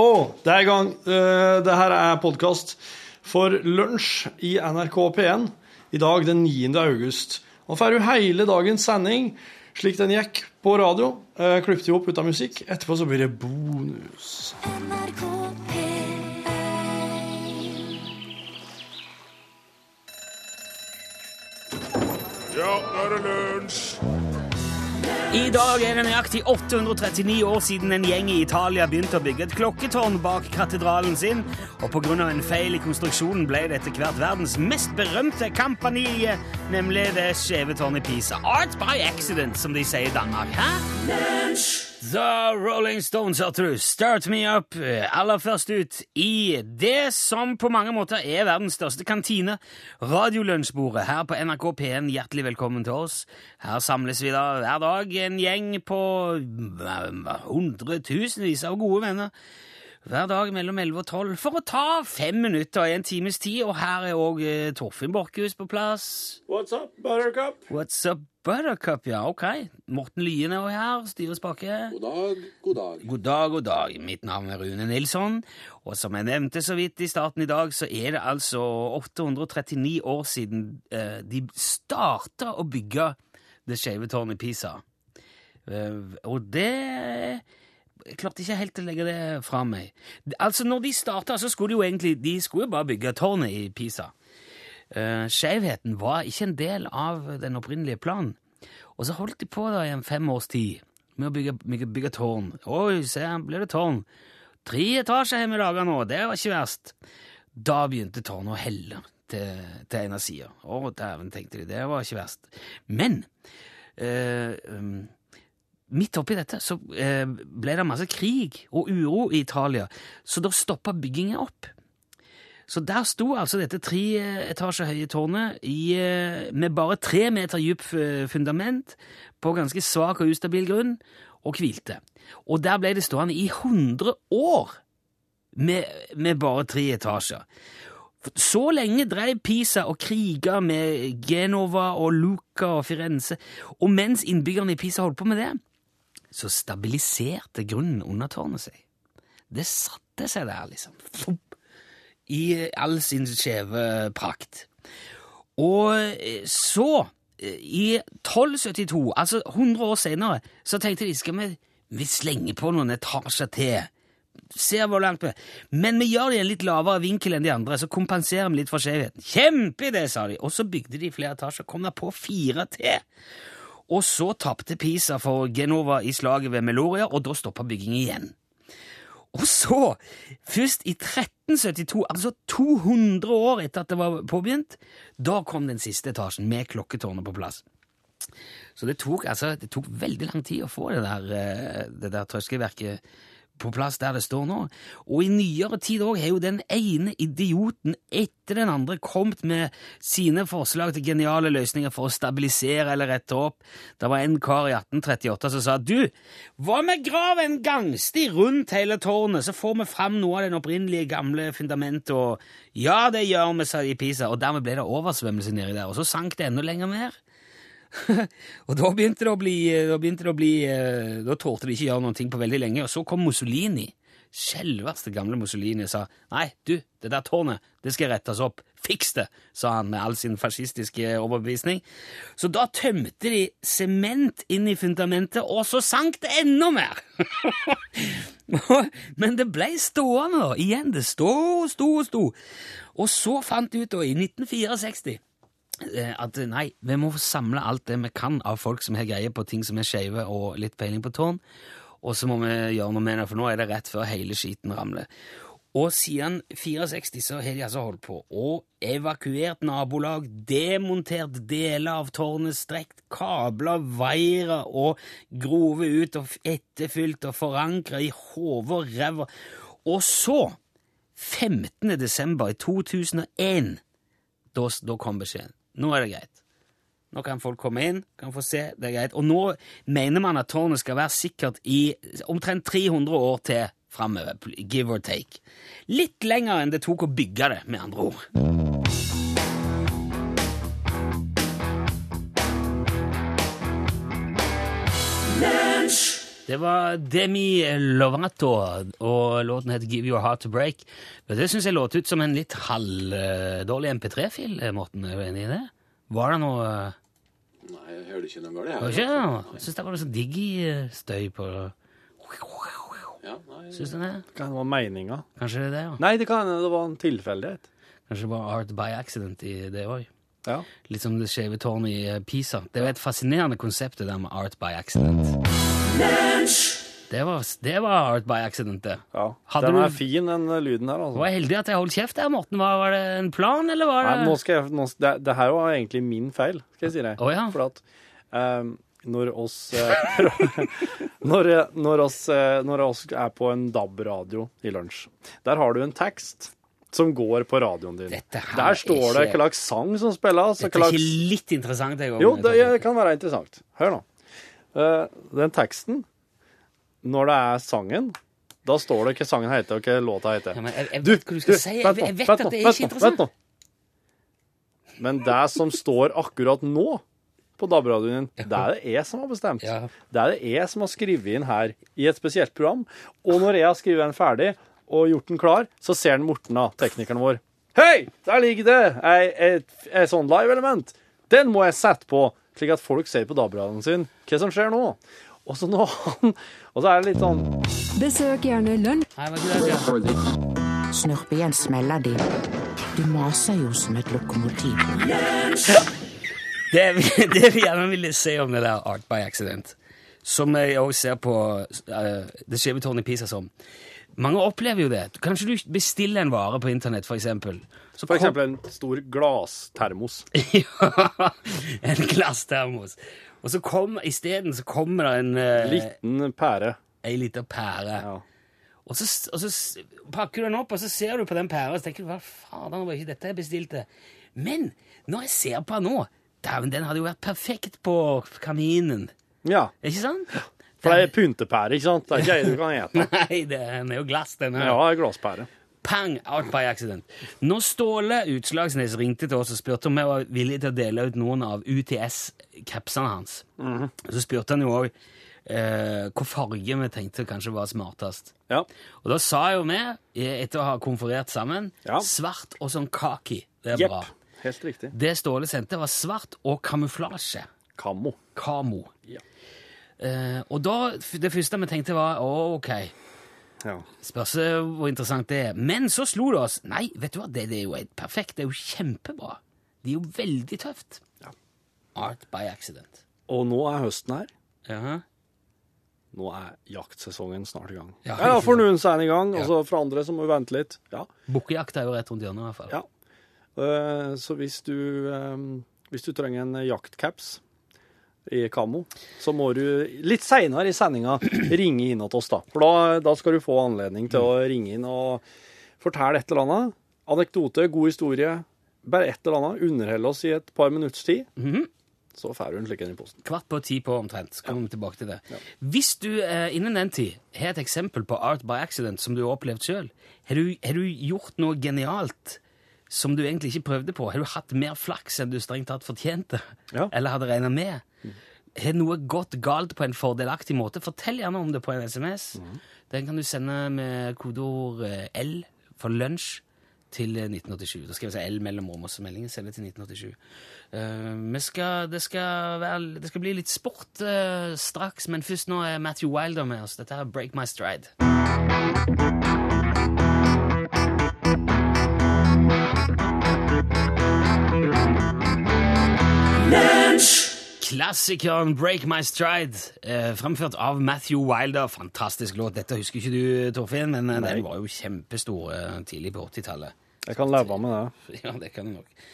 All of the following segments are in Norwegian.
å, det er i gang. Uh, Det her er podkast for lunsj i NRK P1 i dag den 9. august. Nå får du hele dagens sending slik den gikk på radio. Uh, Klippet jo opp ut av musikk. Etterpå så blir det bonus. NRK P1 Ja, nå er det lunsj! I dag er det nøyaktig 839 år siden en gjeng i Italia begynte å bygge et klokketårn bak katedralen sin, og av en feil i konstruksjonen ble det etter hvert verdens mest berømte kampanile, nemlig det skjeve tårnet i Pisa. Art by accident, som de sier i Danmark. Hæ? The Rolling Stones, hørte du. Start Me Up. Aller først ut i det som på mange måter er verdens største kantine, Radiolunsjbordet her på NRK P1. Hjertelig velkommen til oss. Her samles vi da hver dag en gjeng på eh, hundretusenvis av gode venner. Hver dag mellom 11 og 12 for å ta fem minutter i en times tid. Og her er òg Torfinn Borchhus på plass. What's up, Buttercup? What's up, Buttercup? Ja, ok. Morten Lyen er også her. Styrer spake. God dag, god dag. God dag, god dag. Mitt navn er Rune Nilsson, og som jeg nevnte så vidt i starten i dag, så er det altså 839 år siden eh, de starta å bygge det skeive tårnet i Pisa. Eh, og det Jeg klarte ikke helt å legge det fra meg. Altså, når de starta, så skulle de jo egentlig De skulle jo bare bygge tårnet i Pisa. Uh, Skjevheten var ikke en del av den opprinnelige planen. Og så holdt de på da i en fem års tid med å bygge, bygge, bygge tårn. Oi, se, her blir det tårn. Tre etasjer har vi laga nå, det var ikke verst. Da begynte tårnet å helle til, til ene sida. Å, dæven, tenkte de, det var ikke verst. Men uh, um, midt oppi dette så eh, ble det masse krig og uro i Italia, så da stoppa byggingen opp. Så der sto altså dette tre etasjer høye tårnet i, eh, med bare tre meter dyp eh, fundament på ganske svak og ustabil grunn, og hvilte. Og der ble det stående i 100 år med, med bare tre etasjer. Så lenge drev Pisa og kriga med Genova og Luca og Firenze, og mens innbyggerne i Pisa holdt på med det, så stabiliserte grunnen under tårnet seg. Det satte seg der, liksom. I all sin skjeve prakt. Og eh, så, eh, i 1272, altså 100 år senere, så tenkte de skal vi, vi slenge på noen etasjer til. Ser hvor langt vi Men vi gjør det i en litt lavere vinkel enn de andre, så kompenserer vi litt for skjevheten. Kjempeidé, sa de. Og så bygde de flere etasjer, kom der på fire til. Og så tapte Pisa for Genova i slaget ved Meloria, og da stoppa byggingen igjen. Og så, først i 1372, altså 200 år etter at det var påbegynt, da kom den siste etasjen med klokketårnet på plass. Så det tok, altså, det tok veldig lang tid å få det der, eh, det der trøskelverket på plass der det står nå. Og i nyere tid òg har jo den ene idioten etter den andre kommet med sine forslag til geniale løsninger for å stabilisere eller rette opp. Det var en kar i 1838 som sa du, hva med grav en gangsti rundt hele tårnet, så får vi fram noe av den opprinnelige gamle fundamentet, og ja, det gjør vi, sa de i Pisa, og dermed ble det oversvømmelse nedi der, og så sank det enda lenger ned. og da begynte det å bli Da det å bli eh, Da tålte de ikke gjøre noen ting på veldig lenge, og så kom Mussolini. Selveste gamle Mussolini sa nei, du, det der tårnet, det skal rettes opp. Fiks det, sa han med all sin fascistiske overbevisning. Så da tømte de sement inn i fundamentet, og så sank det enda mer! Men det ble stående, da. Igjen, det sto, sto, sto. Og så fant de ut, da, i 1964 eh, at nei, vi må samle alt det vi kan av folk som har greie på ting som er skeive og litt peiling på tårn, og så må vi gjøre noe med det, for nå er det rett før hele skiten ramler. Og siden 64 så har de altså holdt på og evakuert nabolag, demontert deler av tårnet, strekt kabler, veier og grove ut og etterfylt og forankra i hode og ræva. Og så, 15. desember i 2001, da, da kom beskjeden. Nå er det greit. Nå kan folk komme inn, kan få se, det er greit. Og nå mener man at tårnet skal være sikkert i omtrent 300 år til framover, give or take. Litt lenger enn det tok å bygge det, med andre ord. Det var Demi Lovato, og låten heter Give Your Heart to Break. Men det syns jeg låt ut som en litt halvdårlig MP3-fil, Morten. Er du enig i det? Var det noe eh, Nei, jeg hørte ikke noe galt. Det? Jeg syns det var noe sånn digi-støy på Ja, Syns du det? Kan det være meninga? Kanskje det er det, ja. Nei, det kan hende det var en tilfeldighet. Kanskje det var art by accident i det òg. Ja. Litt som det skjeve tårnet i eh, Pisa. Det er jo et fascinerende konsept, det der med art by accident. Det var, det var art by accident, det. ja. Hadde Den du- er fin, den lyden her, Det altså. var heldig at jeg holdt kjeft der, Morten. Var, var det en plan, eller var det Nei, nå skal jeg, nå, det, det her var egentlig min feil, skal jeg si deg. Å, ja. For at ehm, når oss eh, når, når, oss, eh, når oss er på en DAB-radio i lunsj, der har du en tekst som går på radioen din. Dette her Der står det ikke- hva slags sang som spilles. og Dette hva er slags- ikke litt interessant? Jeg, Jo, det det kan være interessant. Hør nå. Eh, den teksten, når det er sangen, da står det hva sangen heter, og hva låta heter. Ja, men jeg, jeg Du, vet hva du skal du, si. Jeg, jeg vet at det er ikke interessant. vent nå. Men det som står akkurat nå på DAB-radioen det er det jeg som har bestemt. Ja. Det er det jeg som har skrevet inn her i et spesielt program. Og når jeg har skrevet den ferdig og gjort den klar, så ser den Morten, da, teknikeren vår. Hei, der ligger det ei, et, et sånn live-element. Den må jeg sette på, slik at folk ser på DAB-radioen sin hva som skjer nå. Og så, nå, og så er det litt sånn Besøk gjerne lunsj. Snurpe igjen smeller di. Du maser jo som et lokomotiv. Det, det vi gjerne ville se om det der Art by Accident, som jeg også ser på uh, Det skjeve tårnet i Pisa som Mange opplever jo det. Kanskje du bestiller en vare på internett, eksempel. Så for eksempel en stor glasstermos. ja, en glasstermos. Og så kom, isteden så kommer det en uh, Liten pære. ei lita pære. Ja. Og så, og så pakker du den opp, og så ser du på den pæra og så tenker du, hva faen, var ikke dette jeg bestilte? Men når jeg ser på den nå, dæven, den hadde jo vært perfekt på kaminen. ja. Ikke sant? For det er pyntepære, ikke sant? Det er ikke ei du kan ete. Nei, den er jo glass, den her. Ja, glasspære. Pang! Out by accident. Når Ståle Utslagsnes ringte til oss og spurte om vi var villige til å dele ut noen av UTS-capsene hans, så spurte han jo òg eh, hva farge vi tenkte kanskje var smartest. Ja. Og da sa jo vi, eh, etter å ha konferert sammen, Ja. svart og sånn kaki. Det er yep. bra. Helt riktig. Det Ståle sendte, var svart og kamuflasje. Kamo. Kamo. Ja. Eh, og da, det første vi tenkte var å, ok, Ja. spørs eh, hvor interessant det er. Men så slo det oss. Nei, vet du hva, det, det er jo helt perfekt. Det er jo kjempebra. Det er jo veldig tøft. Ja. Art by accident. Og nå er høsten her. Jaha. Nå er jaktsesongen snart i gang. Ja, Ja, For noen så er den i gang, Ja. og så for andre så må vi vente litt. Ja. Bukkejakt er jo rett rundt hjørnet, i hvert fall. ja. Uh, Så hvis du, um, hvis du trenger en jaktcaps i kamo, så må du litt seinere i sendinga ringe inn til oss, da. For da, da skal du få anledning til å ringe inn og fortelle et eller annet. Anekdote, god historie. Bare et eller annet. Underholde oss i et par minutts tid. Mhm. Så får du en slik en i posten. Kvart på ti på omtrent. Så kommer vi tilbake til det. Hvis du eh, innen den tid har et eksempel på art by accident som du har opplevd sjøl, har, du- har du gjort noe genialt som du egentlig ikke prøvde på? Har du hatt mer flaks enn du strengt tatt fortjente? Ja. Eller hadde regna med? Har noe gått galt på en fordelaktig måte? Fortell gjerne om det på en SMS. Den kan du sende med kodeord eh, L for lunsj til eh, 1987. Da skal vi si L mellomrom, og så meldingen sender til 1987. Uh, vi skal, det, skal være, det skal bli litt sport uh, straks, men først nå er Matthew Wilder med oss. Dette er Break My Stride. Klassikeren Break My Stride, eh, fremført av Matthew Wilder. Fantastisk låt. Dette husker ikke du, Torfinn, men eh, den var jo kjempestor eh, tidlig på 80-tallet. Jeg kan leve med det. Ja, det kan du nok.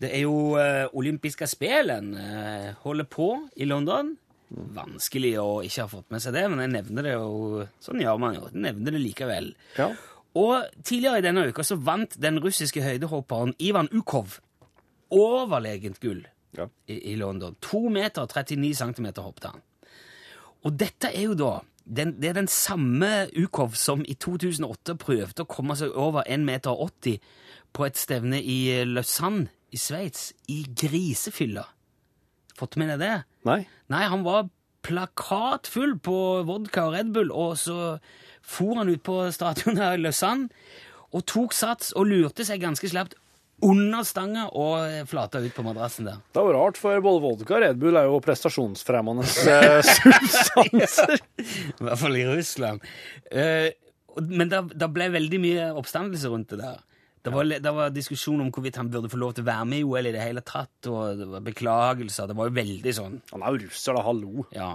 Det er jo eh, olympiske spelen uh, holder på i London. Vanskelig å ikke ha fått med seg det, men jeg nevner det jo Sånn gjør man jo. Jeg nevner det likevel. Ja. Og tidligere i denne uka så vant den russiske høydehopperen Ivan Ukov overlegent gull Ja. i, i London. 2 meter og 39 centimeter hoppet han. Og dette er jo da den, Det er den samme Ukov som i 2008 prøvde å komme seg over 1,80 meter på et stevne i Lausanne i Sveits, i grisefylla. Fått med deg det? Nei? Nei, han var plakatfull på vodka og Red Bull, og så for han ut på stadionet i Lausanne og tok sats og lurte seg ganske slapt under stanga og flata ut på madrassen der. Det var rart, for både vodka og Red Bull er jo prestasjonsfremmende eh, substanser. I hvert fall i Russland. Eh, men det, ble veldig mye oppstandelse rundt det der. Det var, det var diskusjon om hvorvidt han burde få lov til å være med i OL i det hele tatt, og det var beklagelser. Det var jo veldig sånn. Han er jo russer, da. Hallo. Ja.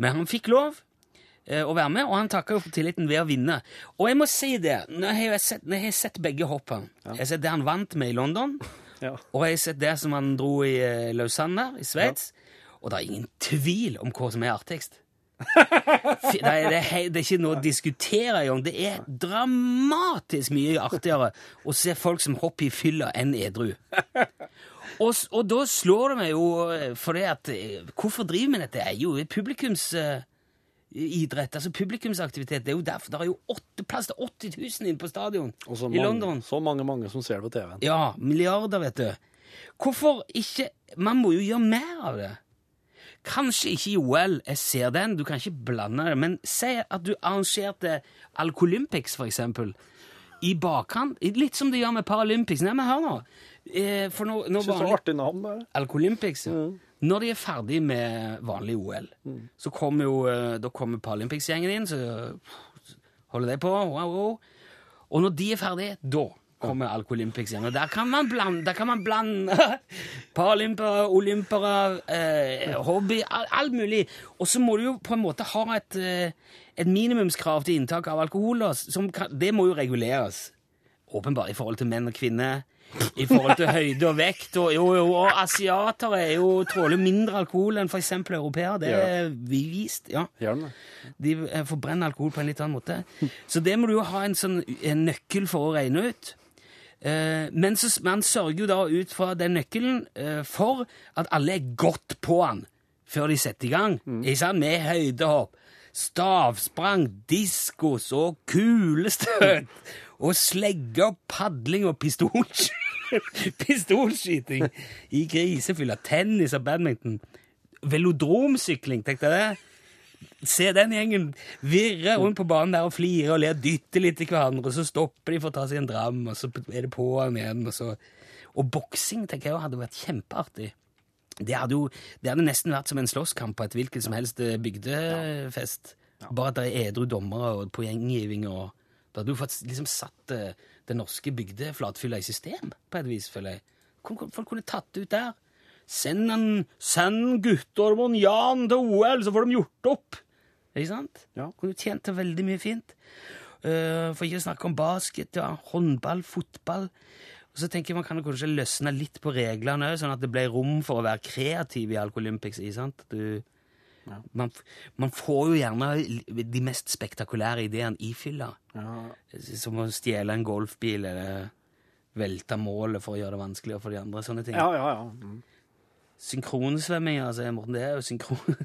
Men han fikk lov å være med, og han takka for tilliten ved å vinne. Og jeg må si det, når jeg har sett, når jeg har sett begge hoppene Jeg har sett det han vant med i London, Ja. og jeg har sett det som han dro i eh, Lausanne i Sveits, og det er ingen tvil om hva som er artigst. Det er, det, er, det er ikke noe å diskutere engang. Det er dramatisk mye artigere å se folk som hopper i fylla enn edru. Og, og da slår det meg jo eh, for det at eh, Hvorfor driver vi med dette? Det er jo publikumsidrett, altså publikumsaktivitet. Det er jo derfor det er jo åtte, plass til 80 000 inne på stadion i mange, London. så mange, mange som ser det på TV-en. Ja, milliarder, vet du. Hvorfor ikke Man må jo gjøre mer av det. Kanskje ikke i OL, jeg ser den, du kan ikke blande det, men si at du arrangerte Alcolympics, for eksempel, i bakkant, litt som de gjør med Paralympics. Nei, men hør nå. Eh, For nå, nå Syns det var artig navn, bare. Alcolympics, ja. Når de er ferdig med vanlig OL, så kommer jo eh, da kommer Paralympics-gjengen inn, så holder de på, wow, wow. Og når de er ferdige, da kommer Alcolympics igjen. Og der kan man blande, der kan man blande paralympere, olympere, eh, hobby, all- alt mulig. Og så må du jo på en måte ha et, eh, et minimumskrav til inntak av alkohol. kan, det må jo reguleres. Åpenbart i forhold til menn og kvinner. I forhold til høyde og vekt. Og, jo, jo, og asiater er jo tråler mindre alkohol enn f.eks. europeere. Det er vist. ja. De eh, forbrenner alkohol på en litt annen måte. Så det må du jo ha en sånn en nøkkel for å regne ut. Eh, men så, man sørger jo da ut fra den nøkkelen eh, for at alle er godt på den før de setter i gang. Ikke sant? Med høydehopp, stavsprang, diskos og kulestøt. Og slegge og padling og pistolsky- pistolskyting i grisefylla. Tennis og badminton. Velodromsykling, tenkte jeg det. Se den gjengen virre rundt på banen der og flire og le og dytte litt til hverandre, og så stopper de for å ta seg en dram, og så er det på han igjen, og Og boksing tenker jeg hadde vært kjempeartig. Det hadde jo det hadde nesten vært som en slåsskamp på et hvilket som helst eh, bygdefest. Bare at det er edru dommere og poenggiving og Da hadde du fått liksom satt eh, det norske bygdeflatfylla i system, på et vis, føler jeg. Folk kunne tatt det ut der. Send, en, send Guttorm Jan til OL, så får de gjort opp! Ikke sant? Ja. Kunne tjent til veldig mye fint. Uh, for ikke å snakke om basket, ja, håndball, fotball. Og så tenker jeg man kan kanskje løsne litt på reglene òg, sånn at det ble rom for å være kreativ i. Ikke sant? Du, man, man får jo gjerne de mest spektakulære ideene i fylla. Som å stjele en golfbil eller velte målet for å gjøre det vanskeligere for de andre. sånne ting. Ja, ja, ja. Mm. Synkronsvømming, altså, Morten, det er jo synkron...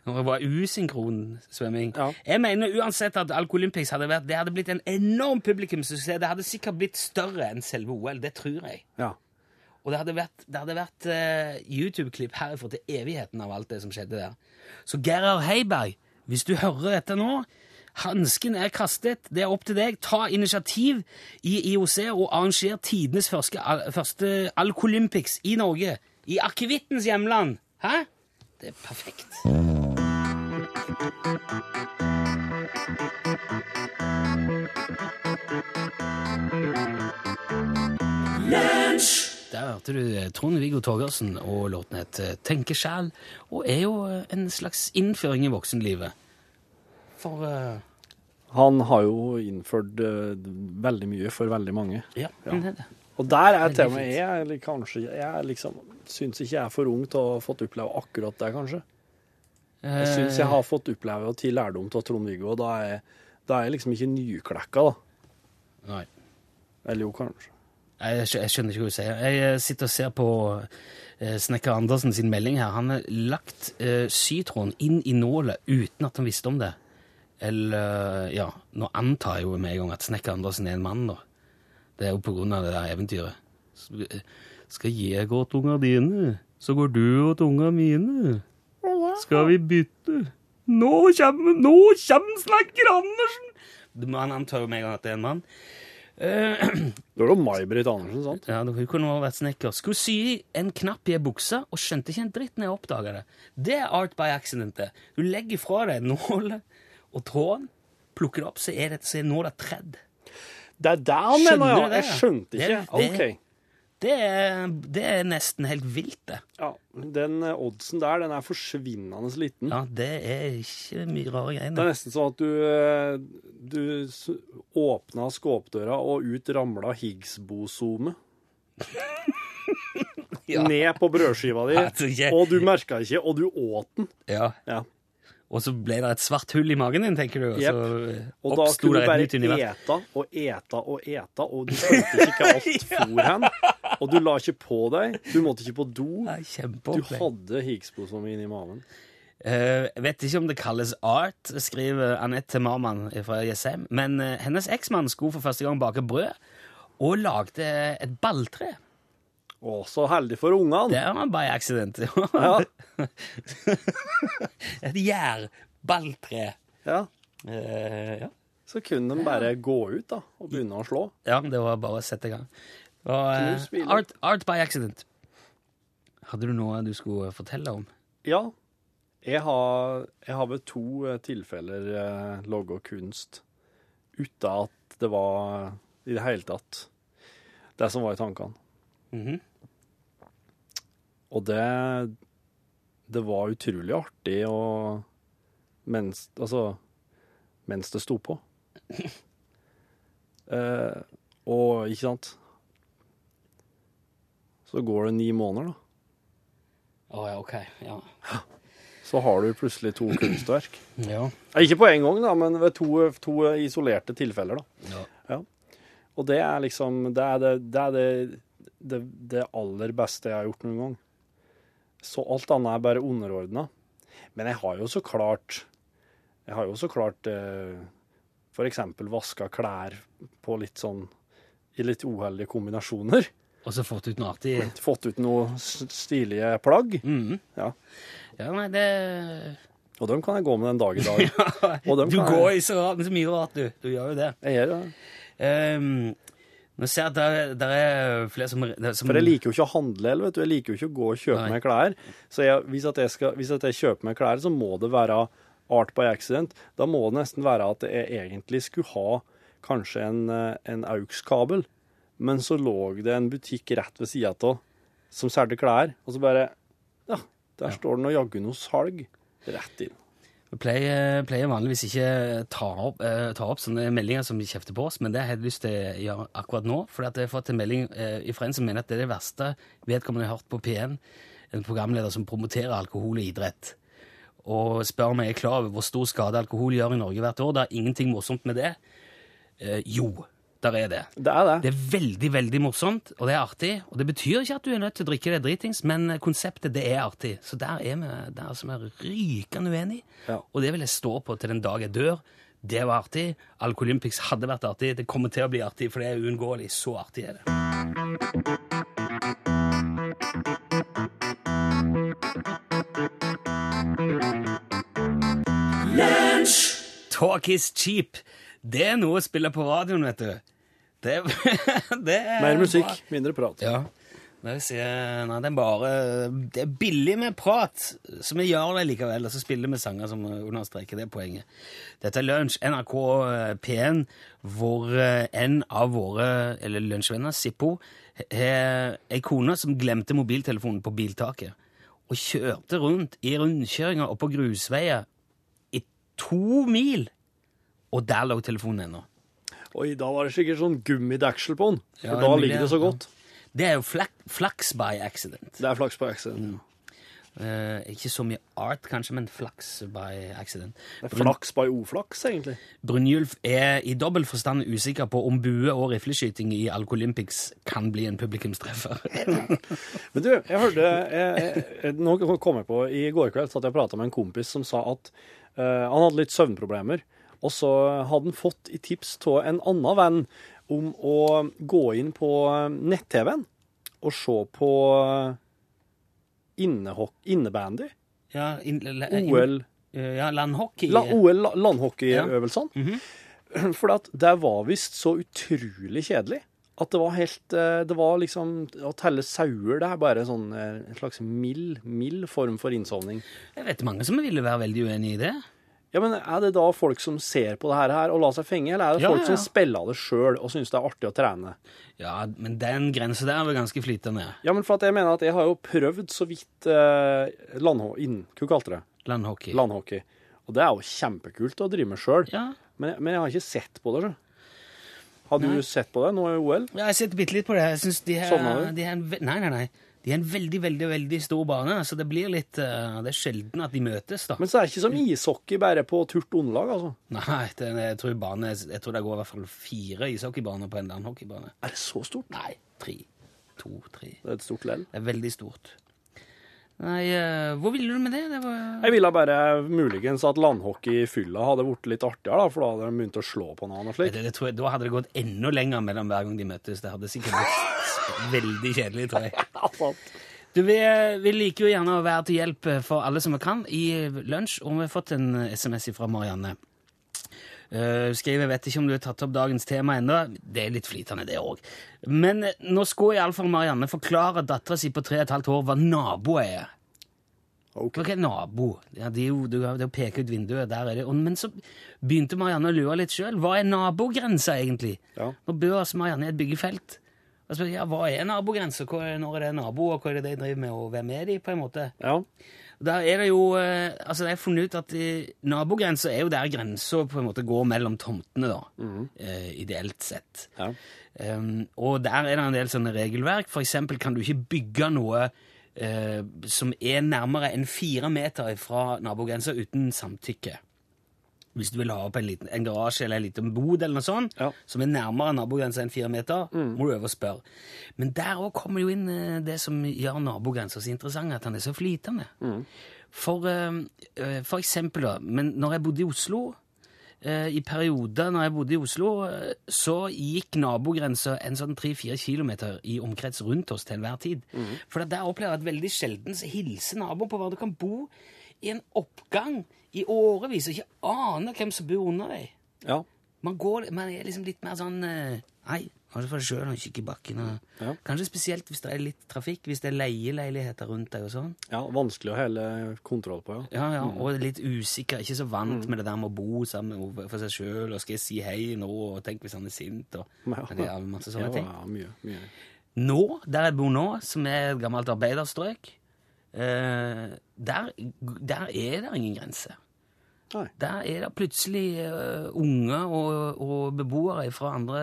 Det var usynkron svømming. Ja. Jeg mener uansett at Alkolympics hadde vært Det hadde blitt en enorm publikumssuksess. Det hadde sikkert blitt større enn selve OL. Det tror jeg. ja. Og det hadde vært, det hadde vært uh, YouTube-klipp herifra til evigheten av alt det som skjedde der. Så Gerhard Heiberg, hvis du hører dette nå Hansken er kastet. Det er opp til deg. Ta initiativ i IOC og arranger tidenes første, første Alcolympics i Norge. I akevittens hjemland. Hæ? Det er perfekt. Der hørte du Trond-Viggo Torgersen, og låten het 'Tenke sjæl', og er jo eh, en slags innføring i voksenlivet. For uh... Han har jo innført uh, veldig mye for veldig mange. Ja, ja. det det. Og der er temaet jeg kanskje Jeg er liksom, syns ikke jeg er for ung til å ha fått oppleve akkurat det, kanskje. Jeg Eh, syns jeg har fått oppleve og til lærdom av Trond-Viggo, og da er, da er jeg liksom ikke nyklekka, da. Nei. Eller jo, kanskje. Jeg jeg skjønner ikke hva du sier. Jeg eh, sitter og ser på eh, Snekker Andersen sin melding her. Han har lagt eh, sytråden inn i nålet uten at han visste om det. Eller Ja, nå antar jeg jo med en gang at Snekker Andersen er en mann, da. Det er jo på grunn av det der eventyret. Skal jeg gå til unga dine, så går du til unga mine. Skal vi bytte? Nå kommer, nå kommer snakker Andersen! Man antar jo med en gang at det er en mann. Uh, Det var jo May-Britt Andersen, sant? ja, Hun kunne også vært snekker. Skulle sy en knapp i ei bukse og skjønte ikke en dritt når jeg oppdaga det. Det er art by accident. det. Du legger fra deg nålet og tråden, plukker det opp, så er det, så er nåla tredd. Det er det han mener, ja. Jeg skjønte Det- ikke. det- OK. Det er, det er nesten helt vilt, det. Ja, Den eh, oddsen der, den er forsvinnende liten. Ja, Det er ikke mye rare Det er nesten sånn at du, eh, du åpna skåpdøra, og ut ramla Higgs-bosomet. Ja. Ned på brødskiva di, Altså, og du merka ikke, og du åt den. Ja. Ja. Og så ble det et svart hull i magen din, tenker du? Og yep. så Og da kunne du bare ete og eta og eta, og du skjønte ikke hva alt for hen. Og du la ikke på deg. Du måtte ikke på do. Nei, Du hadde hiksposomin i magen. maven. Eh, vet ikke om det kalles art, skriver Anette Marman fra Jessheim. Men uh, hennes eksmann skulle for første gang bake brød, og lagde et balltre. Å, så heldig for ungene. Det var bare accident. Ja, et gjærballtre. ja. Uh, ja. Så kunne de bare gå ut da, og begynne å slå. ja, det var bare å sette i gang. Og, eh, art, art by accident. Hadde du noe du skulle fortelle om? Ja, jeg har, jeg har ved to eh, tilfeller eh, logga kunst uten at det var i det hele tatt det som var i tankene. Mhm. Og det Det var utrolig artig og mens Altså mens det sto på. Eh, og ikke sant Så går det ni måneder, da. Å ja, ok. Ja. Så har du plutselig to kunstverk. ja. Ikke på en gang, da, men ved to, to isolerte tilfeller. da. Ja. Og det er liksom Det er det, det, er det, det, det aller beste jeg har gjort noen gang. Så alt annet er bare underordna. Men jeg har jo så klart Jeg har jo så klart eh, eksempel vaska klær på litt sånn i litt uheldige kombinasjoner. Og så fått ut noe artig. Fått ut noe stilige plagg. Mhm. Ja. Ja, nei, det Og dem kan jeg gå med den dag i dag. Og dem Du kan jeg- går i så, rart- så mye rart, du. Du gjør jo det. Jeg gjør det. Um, nå ser jeg at der, der er flere som, som For jeg liker jo ikke å handle, vet du. Jeg liker jo ikke å gå og kjøpe Nei. meg klær. Så jeg, hvis, at jeg skal, hvis at jeg kjøper meg klær, så må det være art by accident. Da må det nesten være at jeg egentlig skulle ha kanskje en, eh, en AUX-kabel, men så lå det en butikk rett ved sida av som solgte klær, og så bare Ja, der står det nå jaggu noe salg. Rett inn. Vi pleier, pleier vanligvis ikke ta opp, eh, ta opp sånne meldinger som de kjefter på oss, men det har jeg lyst til å gjøre akkurat nå. For jeg har fått en melding eh, fra en som mener at det er det verste vedkommende har hørt på P1. En programleder som promoterer alkohol og idrett. Og spør om jeg er klar over hvor stor skade alkohol gjør i Norge hvert år. Det er ingenting morsomt med det. Eh, jo, der er det. Det er det. Det er veldig, veldig morsomt, og det er artig. Og det betyr ikke at du er nødt til å drikke deg dritings, men konseptet, det er artig. Så der er vi der som er rykende uenige. Ja. Og det vil jeg stå på til den dag jeg dør. Det var artig. Alkolympics hadde vært artig. Det kommer til å bli artig, for det er uunngåelig. Så artig er det. Talk is cheap. Det er noe å spille på radioen, vet du. Det, det er Mer musikk, bra. mindre prat. Ja. Nei, vil si, nei, det er bare Det er billig med prat, så vi gjør det likevel. Og så spiller vi sanger som understreker det poenget. Dette er Lunsj, NRK P1, hvor eh, en av våre eller lunsjvenner, Sippo, har ei kone som glemte mobiltelefonen på biltaket. Og kjørte rundt i rundkjøringer på grusveier i to mil. Og der lå telefonen ennå. Oi, da var det sikkert sånn gummideksel på den, for Ja, da ligger det så godt. Det er jo flak, flaks by accident. Det er flaks by accident. Eh, ikke så mye art, kanskje, men flaks by accident. Det er flaks by oflaks, egentlig. Brynjulf er i dobbelt forstand usikker på om bue- og rifleskyting i Alkolympics kan bli en publikumstreffer. Men du, jeg hørte jeg, jeg, Nå kom jeg på I går kveld satt jeg og prata med en kompis som sa at uh, han hadde litt søvnproblemer. Og så hadde han fått i tips av en annen venn om å gå inn på nett-TV-en og se på innebandy Ja, in, la, OL eh, Ja, landhockey. la, OL landhockeyøvelsene. Ja. Mm -hmm. For det var visst så utrolig kjedelig. At det var helt eh, Det var liksom Å telle sauer, det er bare sånn eh, en slags mild, mild form for innsovning. Jeg vet mange som ville være veldig uenig i det. Ja, men Er det da folk som ser på det her og lar seg fenge, eller er det Ja, folk ja, ja. som spiller det sjøl og syns det er artig å trene? Ja, men den grensa der er var ganske flytende. Ja, men for at jeg mener at jeg har jo prøvd så vidt eh, landho... Inn, hva kalte det? Landhockey. Landhockey. Og det er jo kjempekult å drive med sjøl. Ja. Men, men jeg har ikke sett på det. Så. Har du Nei. sett på det nå i OL? Ja, jeg har sett bitte litt på det. Jeg synes de her, Sovna du? de her, nei, nei, nei. De er en veldig, veldig veldig stor bane, så det blir litt uh, Det er sjelden at de møtes, da. Men så er det ikke som ishockey, bare på turt underlag, altså. Nei, det, jeg, tror bane, jeg tror det går i hvert fall fire ishockeybaner på en landhockeybane. Er det så stort? Nei, tre. To, tre. Det er et stort lell. Det er veldig stort. Nei, eh, hvor ville du med det? det var, Jeg ville bare muligens at landhockey i fylla hadde blitt litt artigere, da, for da hadde de begynt å slå på noen og det, slik. det, tror jeg, da hadde det gått enda lenger mellom hver gang de møttes. Det hadde sikkert blitt veldig kjedelig, tror jeg. Du, vi, vi liker jo gjerne å være til hjelp for alle som vi kan i lunsj, og vi har fått en SMS fra Marianne. Uh, skriver, vet ikke om du har tatt opp dagens tema ennå. Det er litt flytende, det òg. Men eh, nå skulle iallfall Marianne forklare dattera si på tre og et halvt år hva nabo er. ok. Hva er nabo? Ja, det er jo det er å peke ut vinduet. Der er det. Og, men så begynte Marianne å lure litt sjøl. Hva er nabogrensa, egentlig? Ja. Nå bor altså Marianne i et byggefelt. Og så, ja, hva er nabogrensa? Når er det nabo, og hva er det de driver med, og hvem er de, på en måte? Ja. Der er det jo eh, Altså, jeg har funnet ut at nabogrensa er jo der grensa på en måte går mellom tomtene, da. eh, ideelt sett. Ja. Um, og der er det en del sånne regelverk. For eksempel kan du ikke bygge noe uh, som er nærmere enn fire meter fra nabogrensa uten samtykke. Hvis du vil ha opp en, liten, en garasje eller en liten bod eller noe sånt, Ja. som er nærmere nabogrensa enn fire meter, må du øve og spørre. Men der òg kommer jo inn eh, det som gjør nabogrensa så interessant, at han er så flytende. For, eh, eh, for eksempel, da, men når jeg bodde i Oslo I perioder når jeg bodde i Oslo, så gikk nabogrensa en sånn 3-4 kilometer i omkrets rundt oss til enhver tid. For der opplever jeg at veldig sjelden hilser naboen på hver. Du kan bo i en oppgang i årevis og ikke aner hvem som bor under deg. ja. Man, går, man er liksom litt mer sånn eh, Nei, kanskje det for deg sjøl og kikke i bakken. Og, Ja. Kanskje spesielt hvis det er litt trafikk, hvis det er leieleiligheter rundt deg og sånn. ja. Vanskelig å hele kontroll på, ja. Ja, ja, Og litt usikker, ikke så vant med det der med å bo sammen for seg sjøl, og skal jeg si hei nå, og tenk hvis han er sint, og Ja. det er masse sånne ting. ja, mye, mye. Nå, der jeg bor nå, som er et gammelt arbeiderstrøk, eh, der, der er det ingen grense. Nei. Der er det plutselig eh, unge og, og beboere fra andre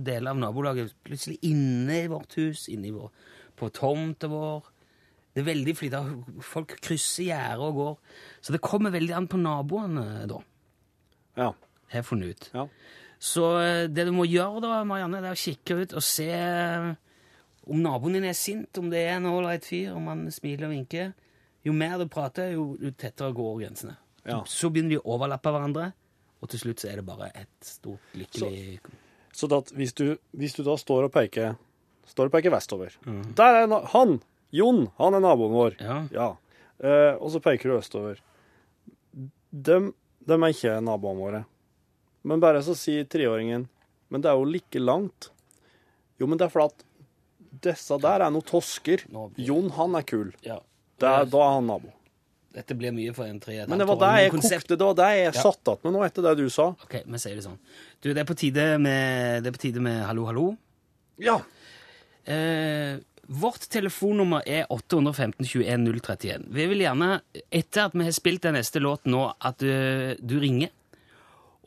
deler av nabolaget plutselig inne i vårt hus, inne i vår, på tomta vår. Det er veldig flytende. Folk krysser gjerdet og går. Så det kommer veldig an på naboene, da, Ja. har jeg funnet ut. Ja. Så eh, det du må gjøre, da, Marianne, det er å kikke ut og se eh, om naboen din er sint, om det er en ålreit fyr, om han smiler og vinker. Jo mer du prater, jo, jo tettere går grensene. Ja. Så begynner de å overlappe hverandre, og til slutt så er det bare et stort lykkelig Så at hvis du, hvis du da står og peker Står og peker vestover Der er han! Jon! Han er naboen vår. Ja. Eh, og så peker du østover. Dem, dem er ikke naboene våre. Men bare så sier treåringen Men det er jo like langt. Jo, men det er fordi disse der er noen tosker. Jon, han er kul. Ja. Det er, da er han nabo. Dette blir mye for en tre Men det var det jeg kokte, det var det jeg satt igjen med nå, etter det du sa. Ok, vi sier det sånn. Du, det er på tide med, det er på tide med hallo, hallo. Ja. Eh, vårt telefonnummer er 815 21 031. Vi vil gjerne, etter at vi har spilt den neste låten nå, at du, du ringer.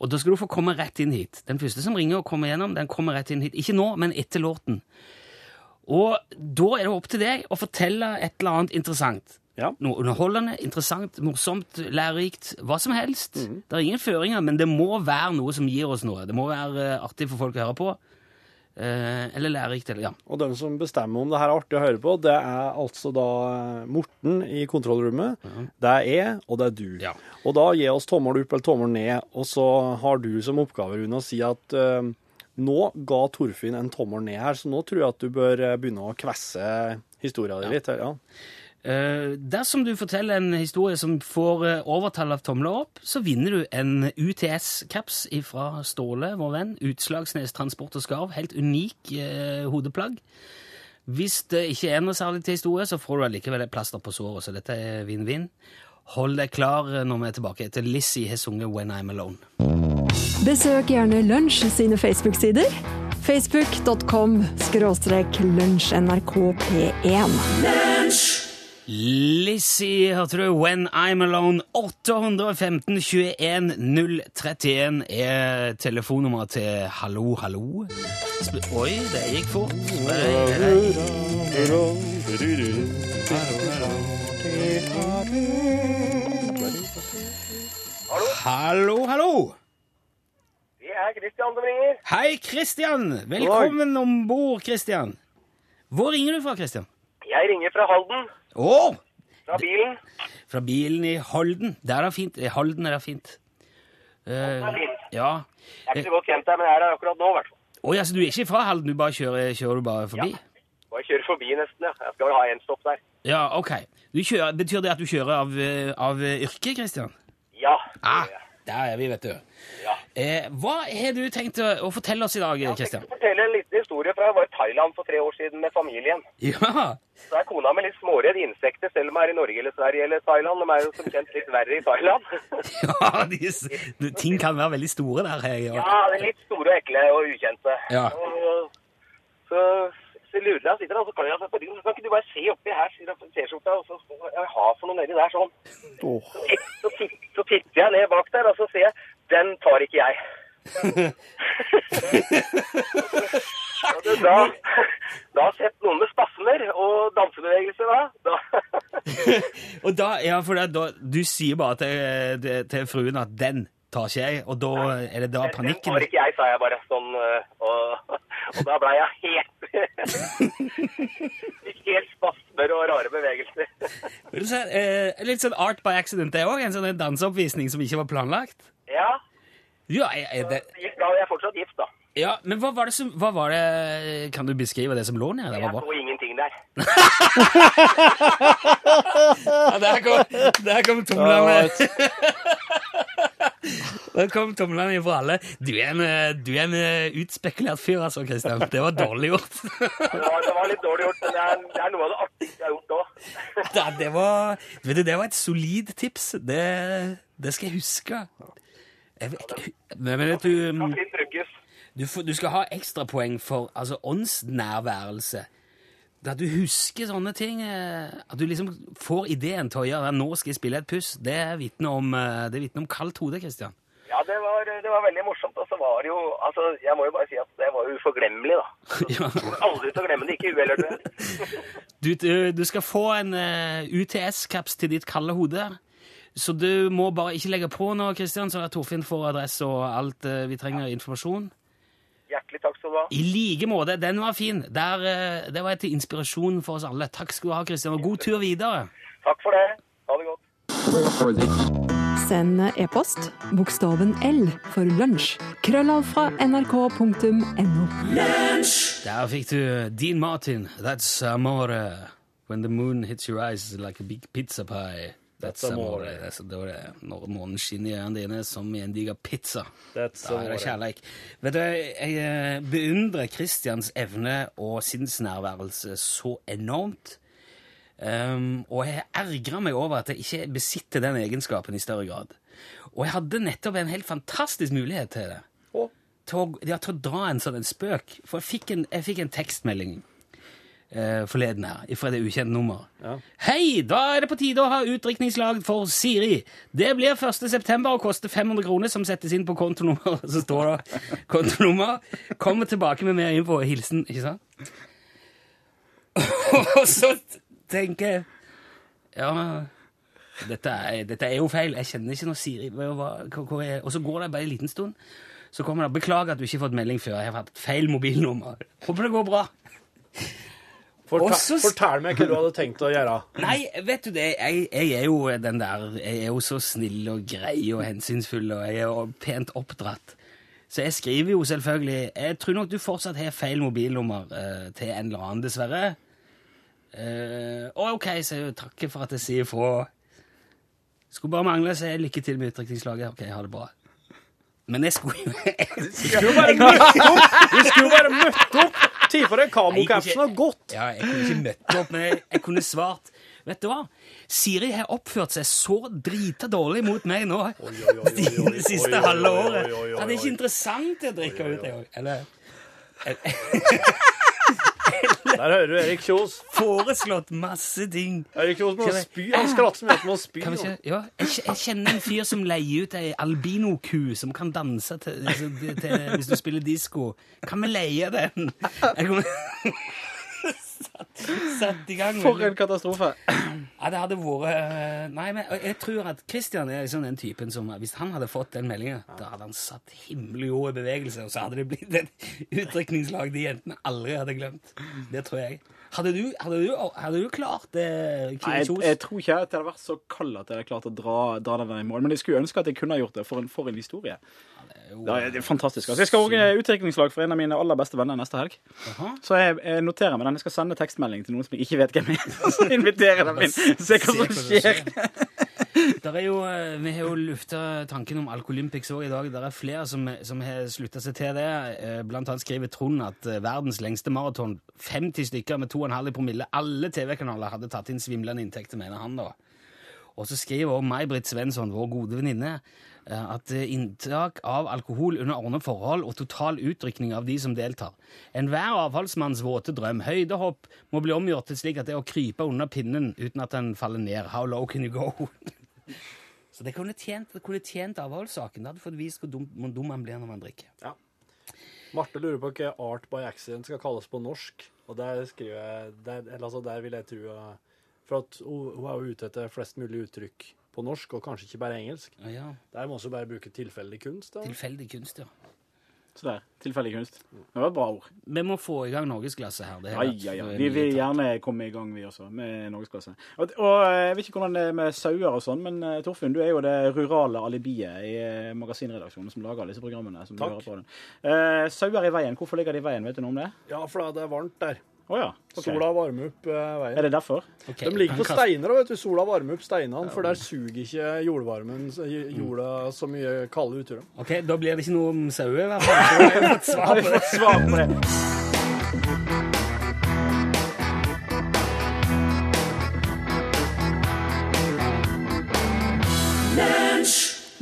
Og da skal du få komme rett inn hit. Den første som ringer og kommer gjennom, den kommer rett inn hit. Ikke nå, men etter låten. Og da er det opp til deg å fortelle et eller annet interessant. Ja. Noe underholdende, interessant, morsomt, lærerikt. Hva som helst. Det er ingen føringer, men det må være noe som gir oss noe. Det må være eh, artig for folk å høre på. Eh, eller lærerikt, eller ja. Og den som bestemmer om det her er artig å høre på, det er altså da Morten i kontrollrommet. Det er jeg, og det er du. Ja. Og da gi oss tommel opp eller tommel ned, og så har du som oppgave, Rune, å si at eh, nå ga Torfinn en tommel ned her, så nå tror jeg at du bør eh, begynne å kvesse historia di litt. her, Ja. Uh, dersom du forteller en historie som får eh, overtall av tomler opp, så vinner du en UTS-caps fra Ståle, vår venn. Utslagsnes Transport og Skarv. Helt unik uh, hodeplagg. Hvis det ikke er noe særlig til historie, så får du allikevel et plaster på såret, så dette er vinn-vinn. Hold deg klar når vi er tilbake etter Lizzie har sunget When I'm Alone. Besøk gjerne Lunsj sine Facebook-sider. Facebook.com skråstrek lunsjnrkp1. Lizzie, hørte du? When I'm Alone. 815 21 031 er telefonnummeret til Hallo, hallo. Oi, det gikk fort. Hallo, hallo. Kristian som ringer. Hei, Kristian. Velkommen om bord, Kristian. Hvor ringer du fra, Kristian? Jeg ringer fra Halden, Å! fra bilen. Fra bilen i Halden. Der er det fint. I Halden er det fint. Det er fint. ja. Jeg er ikke så godt kjent der, men jeg er der akkurat nå, i hvert fall. Oh, ja, så du er ikke fra Halden, du bare kjører, kjører du bare forbi? Og jeg kjører forbi nesten, ja. Jeg skal vel ha en stopp der. Ja, ok. Du kjører, betyr det at du kjører av, eh, av yrke, Kristian? Ja. Ah, det jeg. Der er vi, vet du. Ja. Eh, hva har du tenkt å, å fortelle oss i dag, Jeg tenkte å fortelle en liten historie fra jeg var i Thailand for tre år siden med familien. Ja. Så er kona mi litt småredd insekter, selv om jeg er i Norge eller Sverige eller Thailand. De er jo som kjent litt verre i Thailand. ja de, ting kan være veldig store der. Jeg, ja, det er litt store og ekle og ukjente. Ja. Og, så, så lurer jeg, sitter han, så kan jeg, så kan ikke du bare se oppi her, sier T-skjorta, og så har for noe nedi der sånn. Så, titt- så, så titter jeg ned bak der, og så ser jeg, den tar ikke jeg. Da, da har sett noen med spasmer og dansebevegelser da. da. Og da, ja, for det, da, du sier bare til, til fruen at 'den tar ikke jeg', og da er det da Den Det tar ikke jeg, sa jeg bare sånn, øh, og, og da ble jeg helt Fikk helt spasmer og rare bevegelser. Vil du si, eh, Litt sånn art by accident, det òg? En sånn danseoppvisning som ikke var planlagt? Ja, Ja, er, er det, gikk bra. Jeg er fortsatt gift, da. ja, men hva var det som hva var det, Kan du beskrive det som lå nede? Jeg var så ingenting der. Ja, der kom, der kom tomlene. Der kom tomlene fra alle. Du er en, eh, du er en eh, utspekulert fyr, altså, Kristian. Det var dårlig gjort. Ja, det var litt dårlig gjort, men det er, det er noe av det artigste jeg har gjort òg. Ja, det var, vet du, det var et solid tips. Det, det skal jeg huske. Jeg, vet- men vet du, brukes. du, får- du skal ha ekstrapoeng for altså, åndsnærværelse. At du husker sånne ting, eh, at du liksom får ideen til å gjøre. Nå skal jeg spille et puss. Det vitner om, det vitner om kaldt hode, Kristian. Ja, det var, det var veldig morsomt. Og så var det jo Altså, jeg må jo bare si at det var uforglemmelig, da. Ja. Aldri til å glemme det. Ikke jeg. Du, du, skal få en eh, UTS-caps til ditt kalde hode. Så du må bare ikke legge på nå, Kristian, så Torfinn får adresse og alt eh, vi trenger ja. informasjon. Hjertelig takk skal du ha. I like måte. Den var fin. Der, eh, det var til inspirasjon for oss alle. Takk skal du ha, Kristian, og god tur videre. Takk for det. Ha det godt. Send e-post bokstaven L for lunsj. Krøllav fra nrk.no. Der fikk du Dean Martin. That's amore. When the moon hits your eyes like a big pizza pie. That's amore. Det er det var det. Når månen skinner i øynene dine som i en diger pizza. That's Da er det kjærleik. Vet du, jeg eh, beundrer Christians evne og sinnsnærværelse så enormt. Um, og jeg ergra meg over at jeg ikke besitter den egenskapen i større grad. Og jeg hadde nettopp en helt fantastisk mulighet til det. Til å, ja, til å dra en sånn en spøk. For jeg fikk en, jeg fikk en tekstmelding uh, forleden her, fra det ukjente nummer. Hei, da er det på tide å ha utdrikningslag for Siri. Det blir 1. september og koster 500 kroner, som settes inn på kontonummer. Så står det kontonummer. Kommer tilbake med mer info hilsen, ikke sant? Og så tenker Ja, dette er, dette er jo feil. Jeg kjenner ikke noe Siri. Hva, hva, hvor er, og så går det bare en liten stund. Så kommer det 'Beklager at du ikke har fått melding før. Jeg har hatt feil mobilnummer'. Håper det går bra. Og så- fortell meg hva du hadde tenkt å gjøre. Nei, vet du det, jeg, jeg er jo den der Jeg er jo så snill og grei og hensynsfull, og jeg er jo pent oppdratt. Så jeg skriver jo selvfølgelig Jeg tror nok du fortsatt har feil mobilnummer eh, til en eller annen, dessverre. Og ok, så hun. takker for at jeg sier fra. Skulle bare mangle sier jeg. lykke til med utdrikningslaget. Ok, ha det bra. Men jeg skulle jo Du skulle bare møtt opp! Du skulle bare møtt opp! Ti for deg kamokapsen har gått. Ja, jeg kunne ikke møtt opp, men jeg, jeg kunne svart. Vet du hva? Siri har oppført seg så drita dårlig mot meg nå det siste halve året. Det er ikke interessant å drikke ut, jeg òg. Eller Der hører du Erik Kjos. foreslått masse ting. Erik Kjos må vi- spy. Han skratter at han må spy. Kan vi ikke, ja, jeg, jeg kjenner en fyr som leier ut ei albinoku som kan danse til, til, til, hvis du spiller disko. Kan vi leie den? Jeg kom, satt, satt i gang. For en katastrofe. Ja, det hadde vært eh, Nei, men jeg tror at Christian er liksom den typen som Hvis han hadde fått den meldingen, da hadde han satt himmeljord i bevegelse, og så hadde det blitt et utdrikningslag de jentene aldri hadde glemt. Det tror jeg. Hadde du, hadde du, hadde du klart det, Nei, jeg, jeg tror ikke at jeg hadde vært så kald at jeg hadde klart å dra, dra den i mål. Men jeg skulle ønske at jeg kunne ha gjort det. For en, for en historie. Det er, det er fantastisk. Altså, jeg skal ordne utdrikningslag for en av mine aller beste venner neste helg. Jaha. Så jeg, jeg noterer meg den. Jeg skal sende tekstmelding til noen som jeg ikke vet hvem er. Så inviterer dem inn. Se hva som skjer. Der er jo, eh, vi har jo lufta tanken om Alkolympics òg i dag. Det er flere som, som har slutta seg til det. Eh, Blant annet skriver Trond at eh, verdens lengste maraton, 50 stykker med 2,5 i promille, alle TV-kanaler hadde tatt inn svimlende inntekter, mener han da. Og så skriver også May-Britt Svensson, vår gode venninne, at eh, inntak av alkohol under ordnede forhold og total utrykning av de som deltar. Enhver avfallsmanns våte drøm. Høydehopp må bli omgjort til slik at det er å krype under pinnen uten at den faller ned. How low can you go? Så det kunne tjent, det kunne tjent avholdssaken. Det hadde fått vist hvor dum, dum man blir når man drikker. Marte lurer på hva art by accident skal kalles på norsk. Og der skriver jeg der, altså der vil jeg tro eh, For at hun, hun er jo ute etter flest mulig uttrykk på norsk, og kanskje ikke bare engelsk. Ja, ja. Der må vi bare bruke tilfeldig kunst. da. Tilfeldig kunst, ja. Så der. Tilfeldig kunst. Det var et bra ord. Vi må få i gang norgesklasse her. Det Ja, ja, ja. Vi vil gjerne komme i gang, vi også, med norgesklasse. Og, og eh, jeg vet ikke hvordan det er med sauer og sånn, men eh, Torfinn, du er jo det rurale alibiet i eh, magasinredaksjonen som lager disse programmene. som Takk. Eh, sauer i veien, hvorfor ligger de i veien? Vet du noe om det? Ja, for det er varmt der. Å ja. okay. Sola varmer opp eh, veien. Er det derfor? Okay. De ligger på steiner, og vet du, sola varmer opp steinene, for der suger ikke jordvarmen jorda så mye kalde utover. Ok, Da blir det ikke noe om sauer, i hvert fall. Så har fått svar vi på det. fått svar på det?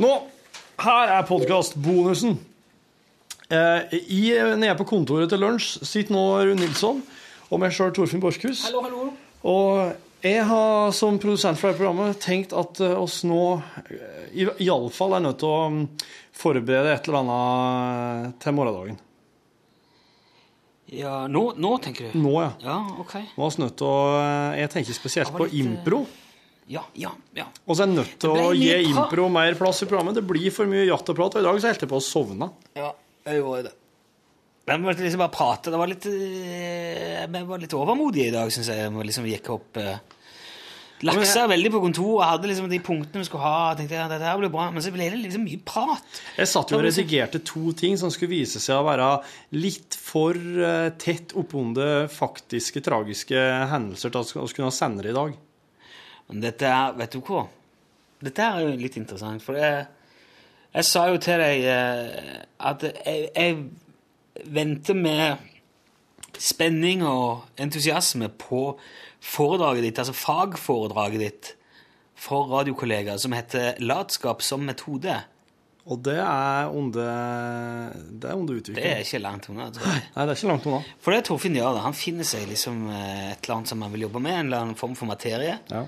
Nå, her er podkastbonusen. Eh, nede på kontoret til lunsj sitter nå Rune Nilsson og meg sjøl, Torfinn Borchhus. Hallo, hallo. Og jeg har som produsent for dette programmet tenkt at eh, oss nå iallfall er nødt til å mm, forberede et eller annet til morgendagen. Ja, nå, nå tenker du? Nå, ja. Ja, ok. Nå er vi nødt til å eh, Jeg tenker spesielt Det på litt, eh, impro. Ja, ja, ja. Og så er jeg nødt til å gi impro mer plass i programmet. Det blir for mye jatt og prat, og i dag så holdt jeg på å sovne. Ja, jeg gjorde det. Men vi måtte liksom bare prate. Det var litt, eh, vi var litt overmodige i dag, syns jeg. Vi liksom gikk opp eh, Laksa veldig på kontoret, hadde liksom de punktene vi skulle ha. tenkte jeg, dette her blir bra, Men så ble det liksom mye prat. Jeg satt jo og redigerte to ting som skulle vise seg å være litt for eh, tett oppunder faktiske, tragiske hendelser til at vi kunne ha det i dag. Men dette er, vet du hva? Dette er jo litt interessant, for jeg, jeg sa jo til deg at jeg, jeg venter med spenning og entusiasme på foredraget ditt, altså fagforedraget ditt for radiokollegaer som heter 'Latskap som metode'. Og det er under, det er under utvikling. Det er ikke langt unna. tror jeg. Nei, det er ikke langt unna. For det Torfinn gjør, det, han finner seg liksom eh, et eller annet som han vil jobbe med, en eller annen form for materie. Ja.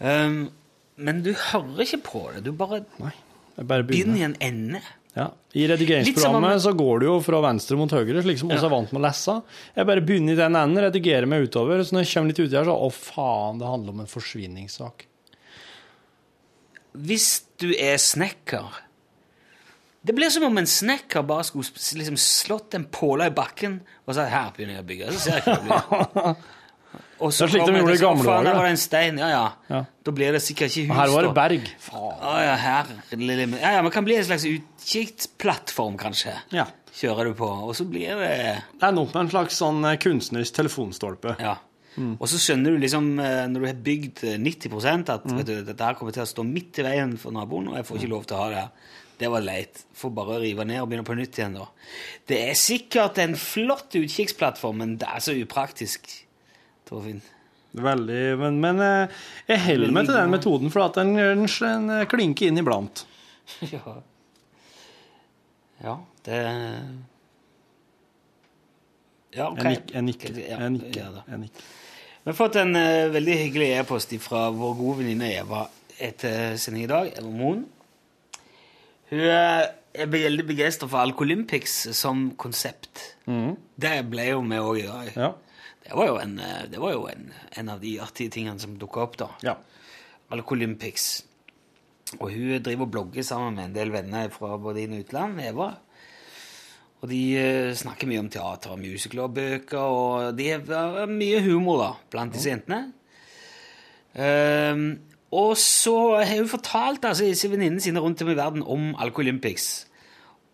Um, men du hører ikke på det. Du bare Nei, jeg bare begynner begynner. i en ende. Ja. I redigeringsprogrammet så går det jo fra venstre mot høyre, slik som vi Ja. er vant med å lese. Jeg bare begynner i den enden, redigerer meg utover, så når jeg kommer litt uti her, så å faen, det handler om en forsvinningssak. Hvis du er snekker Det blir som om en snekker bare skulle liksom slått en påle i bakken og sagt 'her begynner jeg å bygge'. Så ser jeg ikke hva det blir. Og så Det er slik de gjorde i gamle dager, Der da.» var det en stein. Ja, ja. Ja. Da blir det sikkert ikke hus. Og her var det berg. Å ja, her ja, ja, Man kan bli en slags utkikksplattform, kanskje. Ja. Kjører du på. Og så blir det Det er noe med en slags sånn eh, kunstnerisk telefonstolpe. Ja. Og så skjønner du liksom, eh, når du har bygd eh, 90 at vet du, dette her kommer til å stå midt i veien for naboen, og jeg får ikke lov til å ha det her. Det var leit. Får bare rive ned og begynne på nytt igjen, da. Det er sikkert en flott utkikksplattform, men det er så upraktisk. Torfinn. Veldig, men, men eh, jeg holder meg til den metoden, for at den, den, den klinker inn iblant. ja. ja, det Ja, okay. Jeg nik- jeg nikker. Jeg nikker. Jeg nikker. Vi har fått en uh, veldig hyggelig e-post fra vår gode venninne Eva etter sending i dag. Eva Moen. Hun eh, er veldig begeistra for Alkolympics som konsept. Det ble jo vi òg i dag. Ja. Det var jo, en, eh, det var jo en, en av de artige tingene som dukka opp da. ja. Alcolympics. Og hun driver og blogger sammen med en del venner fra både inn- og utland. Eva. Og de eh, snakker mye om teater og musikler og bøker, og det er mye humor da, blant disse jentene. Um, og så har hun fortalt altså, disse venninnene sine rundt om i verden om Alcolympics.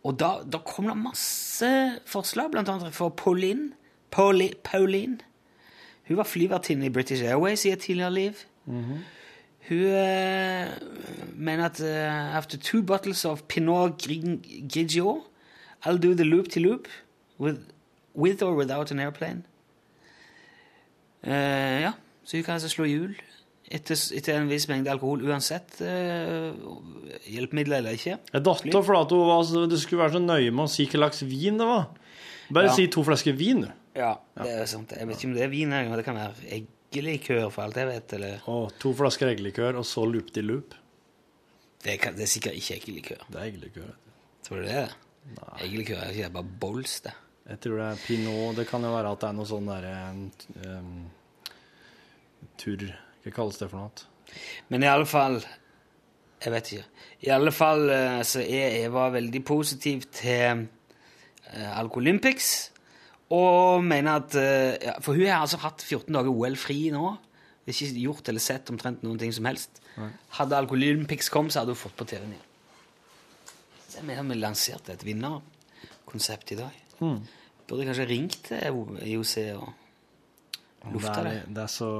Og da, da kom det masse forslag, annet fra Pauline. Pauli, Pauline. Hun var flyvertinne i British Airways i et tidligere liv. Hun uh, mener at uh, after two bottles of Pinot Grigio, I'll do the loop-to-loop with, with or without an airplane. Uh, ja, så hun kan altså slå hjul etter, etter en viss mengde alkohol uansett uh, hjelpemidler eller ikke. Jeg datt av fordi du skulle være så nøye med å si hva slags vin det var. Bare Ja. si to flasker vin, du. Ja, det er sant. Jeg vet ikke om det er vin engang. Det kan være eggelikør, for alt jeg vet. Eller Og to flasker eggelikør, og så loop de loop. det, kan, det er sikkert ikke eggelikør. Det er eggelikør. Tror du det det? Eggelikør er ikke bare bols, det. Jeg tror det er pinot. Det kan jo være at det er noe sånn derre um, Turr Hva kalles det for noe? Men i alle fall Jeg vet ikke. I alle fall eh, så er Eva veldig positiv til uh, Alcolympics. Og mener at eh, ja, For hun har altså hatt 14 dager OL fri nå. Ikke gjort eller sett omtrent noen ting som helst. Hadde Alcolympics kommet, så hadde hun fått på TV-en igjen. Så jeg mener vi lanserte et vinnerkonsept i dag. Burde kanskje ringt til IOC og lufta det. det er så